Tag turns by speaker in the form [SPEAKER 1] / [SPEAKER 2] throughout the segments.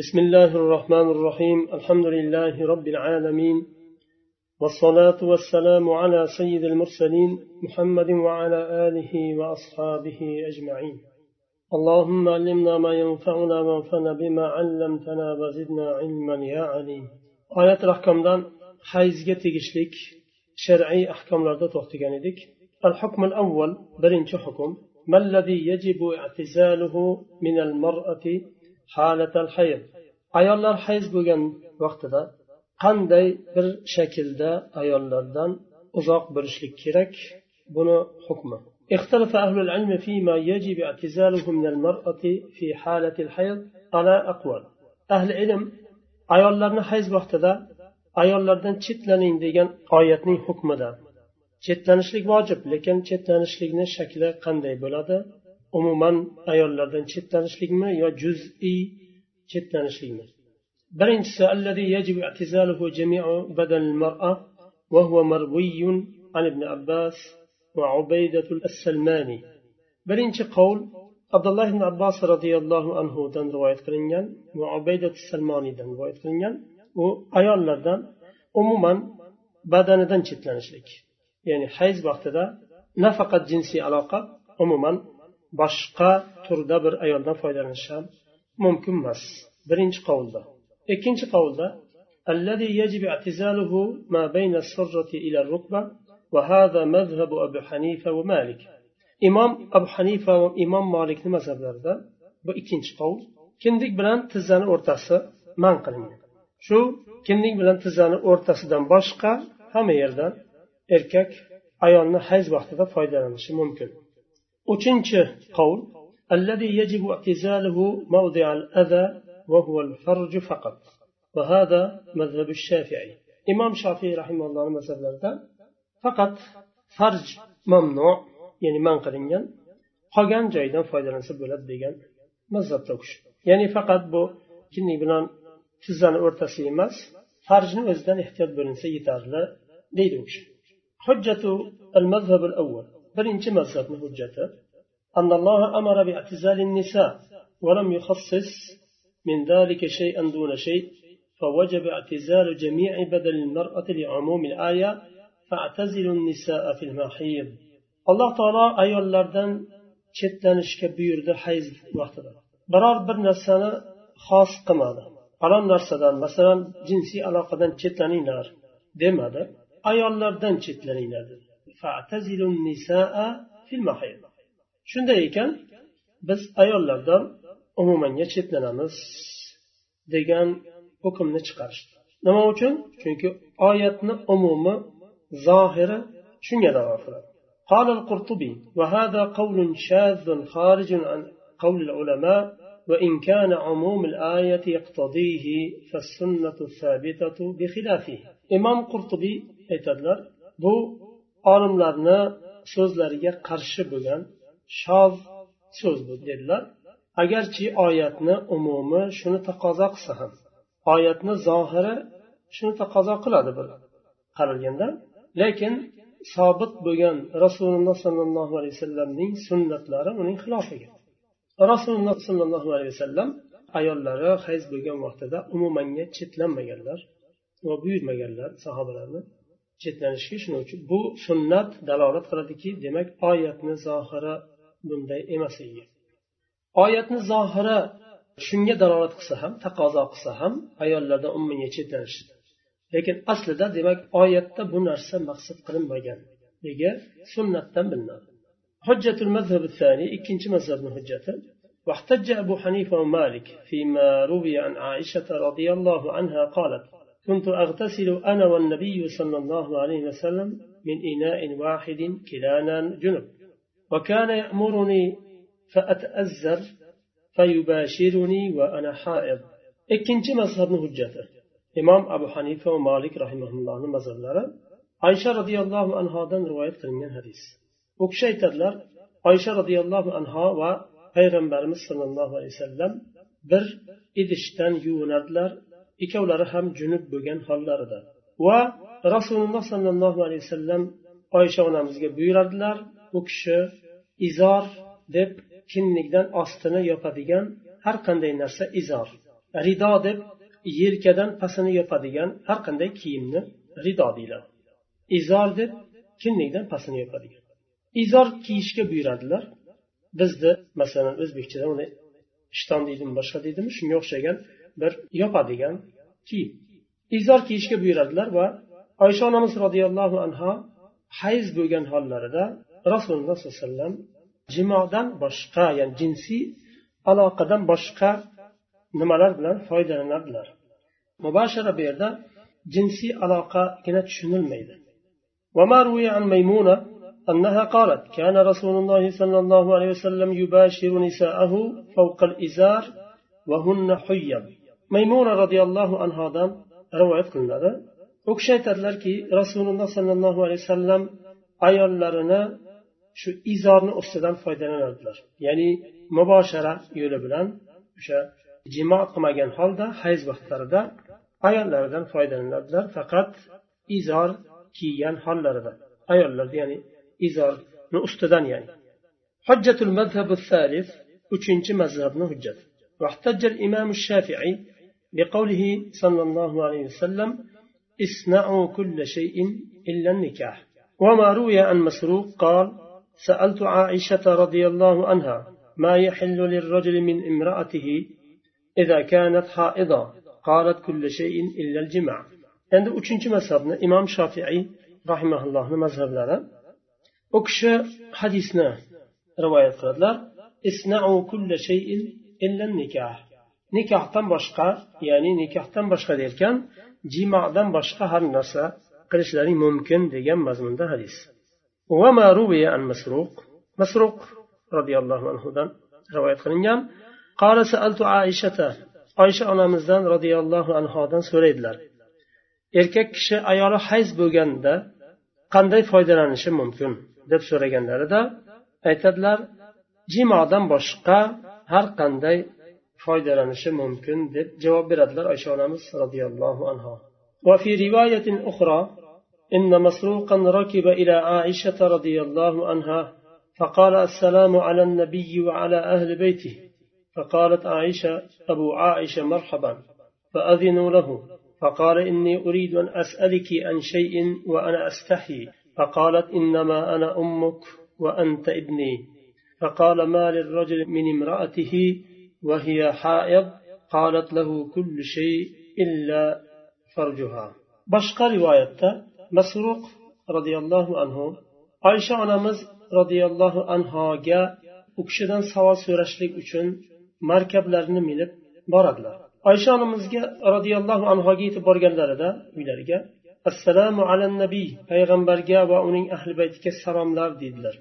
[SPEAKER 1] بسم الله الرحمن الرحيم. الحمد لله رب العالمين. والصلاة والسلام على سيد المرسلين محمد وعلى آله وأصحابه أجمعين. اللهم علمنا ما ينفعنا وانفعنا بما علمتنا وزدنا علما يا عليم آيات الأحكام حيزga tegishlik shar'iy ahkomlarda to'xtagan edik. الحكم الأول برنش حكم. ما الذي يجب اعتزاله من المرأة حالة الحيض ayollar hayz bo'lgan vaqtida qanday bir shaklda ayollardan uzoq bo'lishlik kerak buni hukmi اختلف أهل العلم فيما يجب اعتزاله من المرأة في حالة الحيض على أقوال أهل العلم ayollarni hayz vaqtida ayollardan chetlaning degan oyatning hukmida chetlanishlik vojib lekin chetlanishlikni shakli qanday bo'ladi Umuman ayollardan chetlanishlikmi yo juz'iy chetlanishlikmi birinchisi الذي يجب اعتزاله جميع بدن المرأة وهو مروي عن ابن عباس وعبيدة السلماني birinchi qavl abdulloh ibn abbos roziyallohu anhudan rivoyat qilingan va ubaydat salmoniydan rivoyat qilingan u ayollardan umuman badanidan chetlanishlik ya'ni hayz vaqtida nafaqat jinsiy aloqa umuman boshqa turda bir ayoldan foydalanish ham mumkin emas birinchi qavulda ikkinchi qavulda الذي يجب اعتزاله ما بين السرة إلى الركبة وهذا مذهب أبي حنيفة ومالك إمام أبو حنيفة وإمام مالك مذهبlarda bu ikkinchi qavl kindik bilan tizzani o'rtasi man qilingan shu kindik bilan tizzani o'rtasidan boshqa hamma yerdan erkak ayolni hayz vaqtida foydalanishi mumkin uchinchi qavl الذي يجب اعتزاله موضع الأذى وهو الفرج فقط وهذا مذهب الشافعي إمام شافعي رحمه الله مذهب فقط فرج ممنوع ya'ni man qilingan qolgan joydan foydalansa bo'ladi degan mazhabda u kishi ya'ni faqat bu kinnik bilan tizzani o'rtasi emas farjni o'zidan ehtiyot bo'linsa yetarli deydi u kishi حجة المذهب الأول برنش مذهب حجته أن الله أمر باعتزال النساء ولم يخصص من ذلك شيئا دون شيء فوجب اعتزال جميع بدل المرأة لعموم الآية فاعتزلوا النساء في المحيض alloh taolo ayollardan chetlanishga buyurdi hayz vaqtida biror bir narsani xos qilmadi falon narsadan masalan jinsiy aloqadan chetlaninglar demadi ayollardan chetlaninglar dedi Shunday ekan biz ayollardan umumanga chetlanamiz degan hukmni chiqarishdi nima uchun chunki oyatni umumi zohiri shunga dalolat qiladi قال القرطبي وهذا قول شاذ خارج عن قول العلماء وإن كان عموم الآية يقتضيه فالسنة الثابتة بخلافه إمام قرطبي aytadilar bu olimlarni so'zlariga qarshi bo'lgan shoz so'z bu dedilar. Agarchi oyatni umumi shuni taqozo qilsa ham oyatni zohiri shuni taqozo qiladi bir qaralganda lekin sobit bo'lgan rasululloh sollallohu alayhi vasallamning sunnatlari uning xilofiga. Rasululloh sollallohu alayhi vasallam ayollari hayz bo'lgan vaqtida umumanga chetlanmaganlar va buyurmaganlar sahobalarni chetlanishga shuning uchun bu sunnat dalolat qiladiki demak oyatni zohiri bunday emasligiga oyatni zohiri shunga dalolat qilsa ham taqozo qilsa ham ayollardan umumga chetlanish lekin aslida demak oyatda bu narsa maqsad qilinmagan nega sunnatdan bilinadi حجة المذهب الثاني إكنش مذهب حجته واحتج أبو حنيفة ومالك فيما روي عن عائشة رضي الله عنها قالت كنت أغتسل أنا والنبي صلى الله عليه وسلم من إناء واحد كلانا جنب. وكان يأمرني فأتأزر فيباشرني وأنا حائض. إكنت مصهبن هجته إمام أبو حنيفة ومالك رحمه الله مزلرا عائشة رضي الله عنها دن رواية من هديث وكشي تدلر عائشة رضي الله عنها وغيرا بارمس صلى الله عليه وسلم بر إدشتن yuvinadilar ikkovlari ham junub bo'lgan hollarida. Va rasululloh sollallohu alayhi vasallam oysha onamizga buyurardilar u kishi izor deb kinnikdan ostini yopadigan har qanday narsa izor. Rido deb yelkadan pastini yopadigan har qanday kiyimni rido deyiladi. Izor deb kinlikdan pastini yopadigan. Izor kiyishga buyuradilar. Bizni masalan o'zbekchada uni ishton deydimi boshqa deydimi shunga o'xshagan bir yopadigan kiyim izor kiyishga buyuradilar va oysha onamiz roziyallohu anhu hayz bo'lgan hollarida rasululloh sollallohu alayhi vasallam jimodan boshqa ya'ni jinsiy aloqadan boshqa nimalar bilan foydalanadilar mubashara bu yerda jinsiy aloqagina tushunilmaydi وما روي عن ميمونة أنها قالت كان رسول الله صلى الله عليه وسلم يباشر نساءه فوق الإزار وهن حيض ميمونة رضي الله عنها دام رواية قلنا u kishi aytadilarki rasululloh sollallohu alayhi vasallam ayollarini shu izorni ustidan foydalanadilar ya'ni muboshara yo'li bilan o'sha jimo qilmagan holda hayz vaqtlarida ayollaridan foydalanadilar faqat izor kiygan hollarida ayollarda ya'ni izorni ustidan ya'ni حجة المذهب الثالث وشنش مذهبنا حجة واحتج الإمام الشافعي بقوله صلى الله عليه وسلم اصنعوا كل شيء إلا النكاح. وما روي عن مسروق قال سألت عائشة رضي الله عنها ما يحل للرجل من امرأته إذا كانت حائضة؟ قالت كل شيء إلا الجماع. عند uchinchi mazhabni imom shofiiy rahimaullohni mazhablari u kishi hadisni rivoyat qiladilar. Isnau kulla shayin illa nikah nikohdan boshqa ya'ni nikohdan boshqa derkan jimodan boshqa har narsa qilishlari mumkin degan mazmunda hadis. Masruq. Roziyallohu anhudan rivoyat qilingan. Aishata. Oysha onamizdan roziyallohu anhodan so'raydilar. Erkak kishi ayoli hayz bo'lganda qanday foydalanishi mumkin deb so'raganlarida aytadilar jimodan boshqa har qanday foydalanishi mumkin deb javob beradilar oysha onamiz roziyallohu anhu وفي رواية أخرى إن مسروقا ركب إلى عائشة رضي الله عنها فقال السلام على النبي وعلى أهل بيته فقالت عائشة أبو عائشة مرحبا فأذنوا له فقال إني أريد أن أسألك عن شيء وأنا أستحي فقالت إنما أنا أمك وأنت ابني فقال ما للرجل من امرأته وهي حائض قالت له كل شيء إلا فرجها بشقى رواية مسروق رضي الله عنه عائشة onamiz roziyallohu anhoga u kishidan savol so'rashlik uchun markablarni minib boradilar oysha onamizga roziyallohu anhoga yetib borganlarida uylariga assalomu ala nabiy payg'ambarga va uning ahli baytiga salomlar deydilar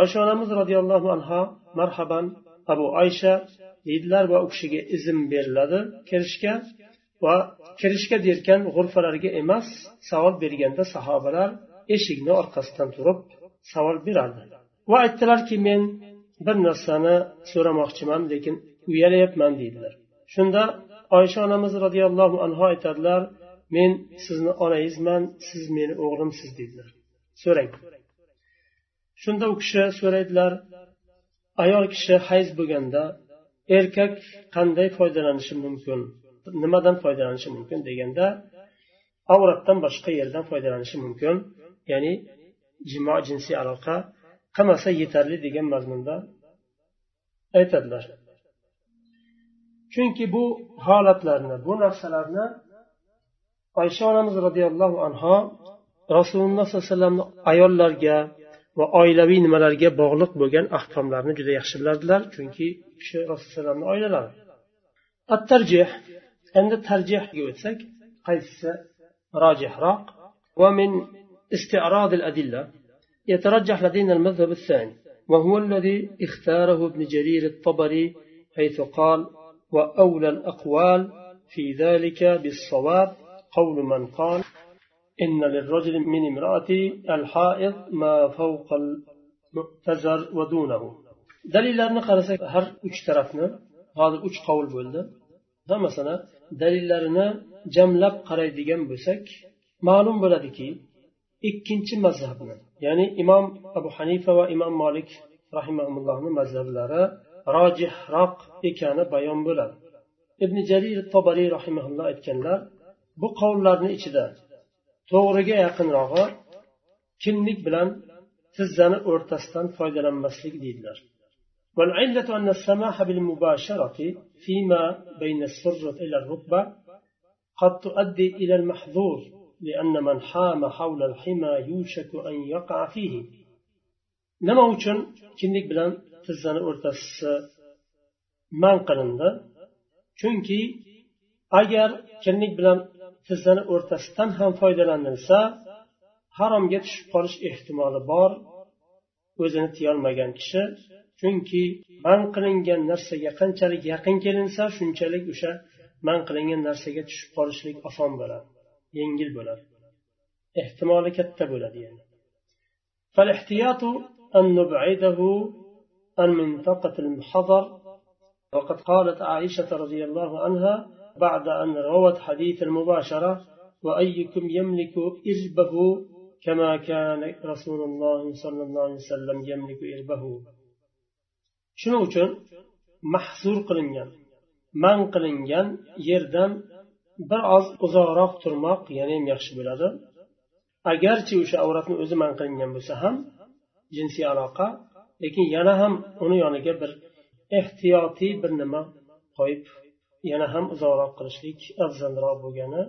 [SPEAKER 1] oysha onamiz roziyallohu anho marhaban abu oysha deydilar va u kishiga izn beriladi. Kirishga va kirishga derkan g'urfalarga emas savol berganda sahobalar eshikni orqasidan turib savol berardi. Va aytdilarki men bir narsani so'ramoqchiman lekin uyalyapman deydilar. Shunda oysha onamiz roziyallohu anhu aytadilar men sizni onangizman siz meni o'g'limsiz deydilar so'rang. Shunda u kishi so'raydilar ayol kishi hayz bo'lganda erkak qanday foydalanishi mumkin nimadan foydalanishi mumkin deganda avratdan boshqa yerdan foydalanishi mumkin ya'ni jimo jinsiy aloqa qilmasa yetarli degan mazmunda aytadilar. Chunki bu holatlarni bu narsalarni oysha onamiz roziyallohu anho rasululloh sollallohu alayhi vasallamni ayollarga va oilaviy nimalarga bog'liq bo'lgan ahkomlarni juda yaxshi bilardilar chunki kishi rasululloh alayhi oilalari at tarjih endi tarjihga o'tsak qaysisi rojihroq ومن استعراض الأدلة يترجح لدينا المذهب الثاني وهو الذي اختاره ابن جرير الطبري حيث قال وأولى الأقوال في ذلك بالصواب قول من قال إن للرجل من امرأة الحائض ما فوق المؤتزر ودونه dalillarni qarasak har uch tarafni hozir uch qovul bo'ldi hammasini dalillarini jamlab qaraydigan bo'lsak ma'lum bo'ladiki ikkinchi mazhabni ya'ni imom abu hanifa va imom molik rahimaullohni mazhablari rojihroq ekani bayon bo'ladi ibn jarir tobariy rahimaulloh aytganlar bu qovullarni ichida to'g'riga yaqinrog'i kindik bilan tizzani o'rtasidan foydalanmaslik deydilar والعلة أن السماح بالمباشرة فيما بين السرة إلى الركبة قد تؤدي إلى المحظور لأن من حام حول الحمى يوشك أن يقع فيه nima uchun kindik bilan tizzani o'rtasi man qilindi chunki agar kindik bilan tizzani o'rtasidan ham foydalanilsa haromga tushib qolish ehtimoli bor o'zini tiyolmagan kishi chunki man qilingan narsaga qanchalik yaqin kelinsa shunchalik o'sha man qilingan narsaga tushib qolishlik oson bo'ladi yengil bo'ladi ehtimoli katta bo'ladi yani فالاحتياط أن نبعده عن منطقة الحضر وقد قالت عائشة رضي الله عنها بعد أن روت حديث المباشرة وأيكم يملك إربه كما كان رسول الله صلى الله عليه وسلم يملك إربه shuning uchun mahzur qilingan man qilingan yerdan bir oz uzoqroq turmoq yanayam yaxshi bo'ladi agarchi o'sha avratni o'zi man qilingan bo'lsa ham jinsiy aloqa lekin yana ham uni yoniga bir ehtiyotiy bir nima qo'yib yana ham uzoqroq qilishlik afzalroq bo'lgani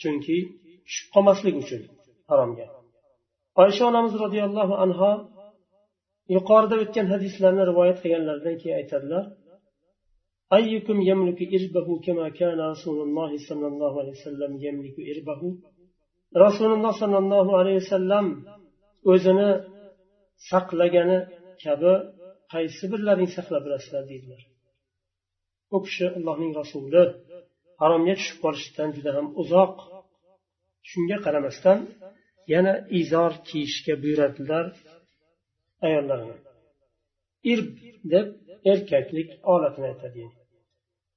[SPEAKER 1] chunki tushib qolmaslik uchun haromga oysha onamiz roziyallohu anhu yuqorida o'tgan hadislarni rivoyat qilganlaridan keyin aytadilar أيكم يملك إربه كما كان رسول الله صلى الله عليه وسلم يملك إربه رسول الله صلى الله عليه وسلم o'zini saqlagani kabi qaysi birlaring saqlab bilasizlar deydilar u kishi allohning rasuli haromga tushib qolishdan juda ham uzoq shunga qaramasdan yana izor kiyishga buyuradilar ayollarni irb deb erkaklik olatini aytadi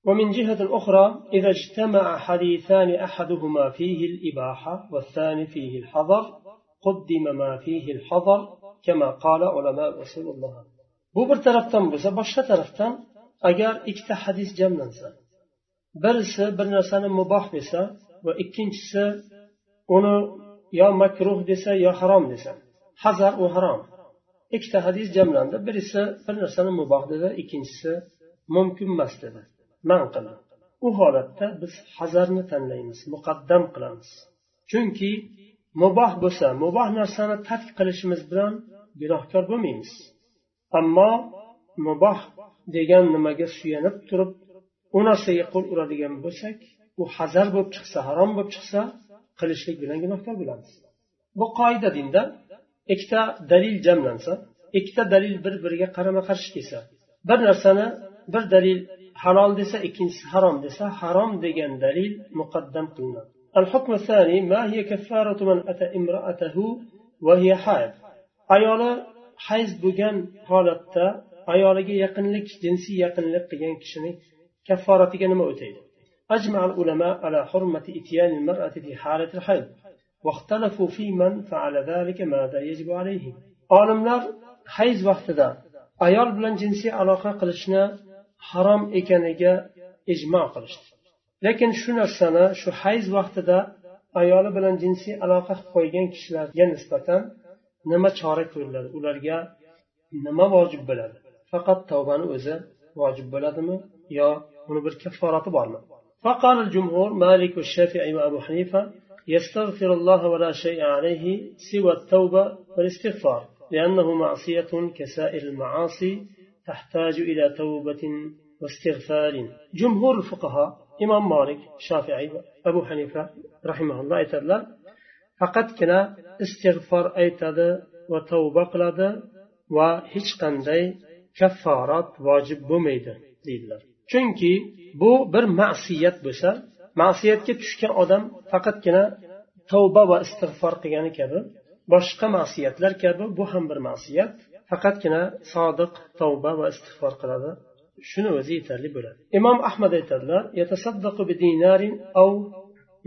[SPEAKER 1] ومن جهة أخرى إذا اجتمع حديثان أحدهما فيه الإباحة والثاني فيه الحظر قدم ما فيه الحظر كما قال علماء رسول الله bu bir tarafdan bo'lsa boshqa tarafdan agar ikkita hadis jamlansa birisi bir narsani muboh desa va ikkinchisi uni yo makruh desa yo harom desa hazar u harom. Ikkita hadis jamlandi birisi bir narsani muboh dedi ikkinchisi mumkin emas dedi. Man qildi. U holatda biz hazarni tanlaymiz muqaddam qilamiz. Chunki muboh bo'lsa muboh narsani tark qilishimiz bilan gunohkor bo'lmaymiz. Ammo muboh degan nimaga suyanib turib u narsaga qo'l uradigan bo'lsak u hazar bo'lib chiqsa harom bo'lib chiqsa qilishlik bilan gunohkor bo'lamiz bu qoida dinda ikkita dalil jamlansa ikkita dalil bir biriga qarama qarshi kelsa bir narsani bir dalil halol desa ikkinchisi harom desa harom degan dalil muqaddam qilinadi الحكم الثاني ما هي كفارة من أتى امرأته وهي حائض ayoli hayz bo'lgan holatda ayoliga yaqinlik jinsiy yaqinlik qilgan kishini kafforatiga nima o'taydi أجمع العلماء على حرمة إتيان المرأة في حالة الحيض واختلفوا في من فعل ذلك ماذا يجب عليه olimlar hayz vaqtida ayol bilan jinsiy aloqa qilishni harom ekaniga ijmo qilishdi lekin shu narsani shu hayz vaqtida ayoli bilan jinsiy aloqa qilib qo'ygan kishilarga nisbatan nima chora ko'riladi ularga nima vojib bo'ladi Faqat tavbani o'zi vojib bo'ladimi yo uni bir kafforati bormi? فقال الجمهور مالك والشافعي وأبو حنيفة يستغفر الله ولا شيء عليه سوى التوبة والاستغفار لأنه معصية كسائر المعاصي تحتاج إلى توبة واستغفار جمهور الفقهاء إمام مالك شافعي أبو حنيفة رحمه الله aytadilar faqatgina istig'for aytadi va tavba qiladi va qanday kafforat vojib bo'lmaydi deydilar chunki bu bir ma'siyat bo'lsa ma'siyatga tushgan odam faqatgina tavba va istig'for qilgani kabi boshqa ma'siyatlar kabi bu ham bir ma'siyat faqatgina sodiq tavba va istig'for qiladi shuni o'zi yetarli bo'ladi imom ahmad aytadilar أو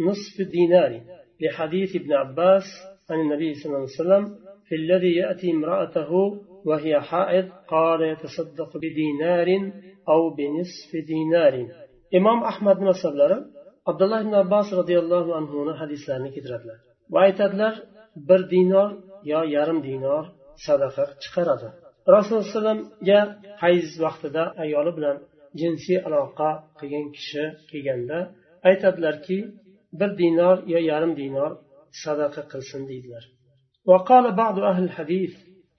[SPEAKER 1] نصف دينار لحديث ابن عباس عن النبي صلى الله عليه وسلم في الذي يأتي امرأته وهي حائض قال يتصدق بدينار أو بنصف دينار imom ahmadni masablari abdulloh ibn abbos roziyallohu anhuni hadislarini keltiradilar va aytadilar bir dinor yo yarim dinor sadaqa chiqaradi rasululloh alayhi vasallamga hayz vaqtida ayoli bilan jinsiy aloqa qilgan kishi kelganda aytadilarki bir dinor yo yarim dinor sadaqa qilsin deydilar وقال بعض أهل الحديث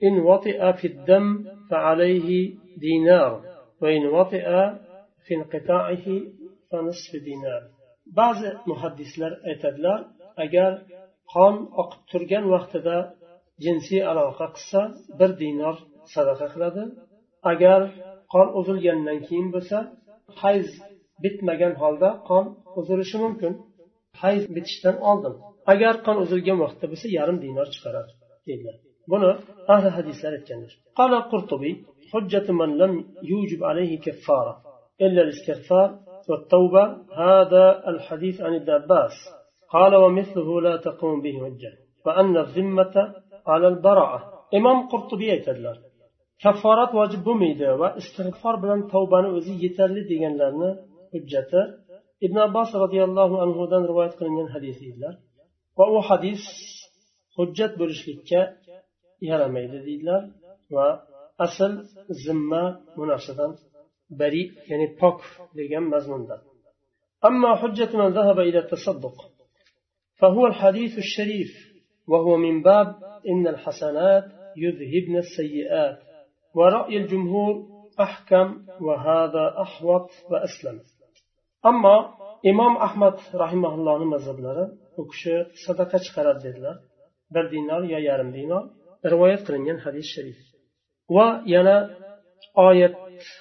[SPEAKER 1] إن وطئ في الدم فعليه دينار وإن وطئ في انقطاعه فنصف دينار بعض muhaddislar aytadilar agar qon oqib turgan vaqtida jinsiy aloqa qilsa bir dinor sadaqa qiladi agar qon uzilgandan keyin bo'lsa hayz bitmagan holda qon uzilishi mumkin hayz bitishdan oldin agar qon uzilgan vaqtda bo'lsa yarim dinor chiqaradi deydilar Buni ahli hadislar aytganlar قال القرطبي حجة من لم يوجب عليه كفارة إلا الاستغفار والتوبة هذا الحديث عن ابن عباس قال ومثله لا تقوم به حجة وأن الذمة على البراءة إمام قرطبي aytadilar kafforat vojib bo'lmaydi va istig'for bilan tavbani o'zi yetarli deganlarni hujjati ibn abbos roziyallohu anhudan rivoyat qilingan hadis deydilar va u hadis hujjat bo'lishlikka yaramaydi deydilar va asl zimma bu narsadan bari ya'ni pok degan mazmunda أما حجة من ذهب إلى التصدق فهو الحديث الشريف وهو من باب إن الحسنات يذهبن السيئات ورأي الجمهور أحكم وهذا أحوط وأسلم أما إمام أحمد رحمه الله مذهبلari u kishi sadaqa chiqaradi dedilar bir dinor yo yarim dinor Rivoyat qilingan hadis sharif. Va yana oyat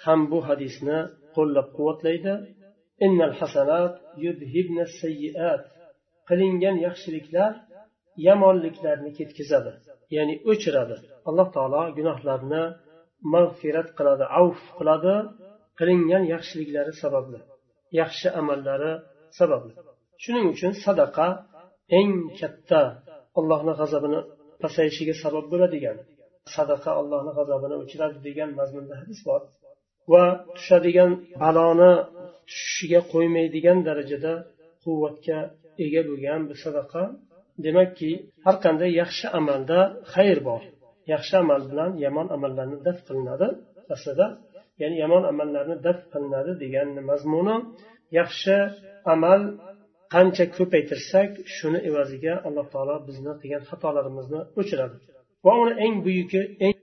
[SPEAKER 1] ham bu hadisni qo'llab quvvatlaydi qilingan yaxshiliklar yomonliklarni ketkazadi ya'ni o'chiradi. Alloh taolo gunohlarni mag'firat qiladi avf qiladi. Qilingan yaxshiliklari sababli yaxshi amallari sababli. Shuning uchun sadaqa eng katta allohni g'azabini pasayishiga sabab bo'ladigan sadaqa allohni g'azabini o'chiradi degan mazmunda hadis bor. Va tushadigan baloni tushishiga qo'ymaydigan darajada quvvatga ega bo'lgan bu sadaqa demakki har qanday yaxshi amalda xayr bor. Yaxshi amal bilan yomon amallarni daf qilinadi aslida ya'ni yomon amallarni daf qilinadi degan mazmuni yaxshi amal qancha ko'paytirsak shuni evaziga alloh taolo bizni qilgan xatolarimizni o'chiradi. Va uni eng buyuki eng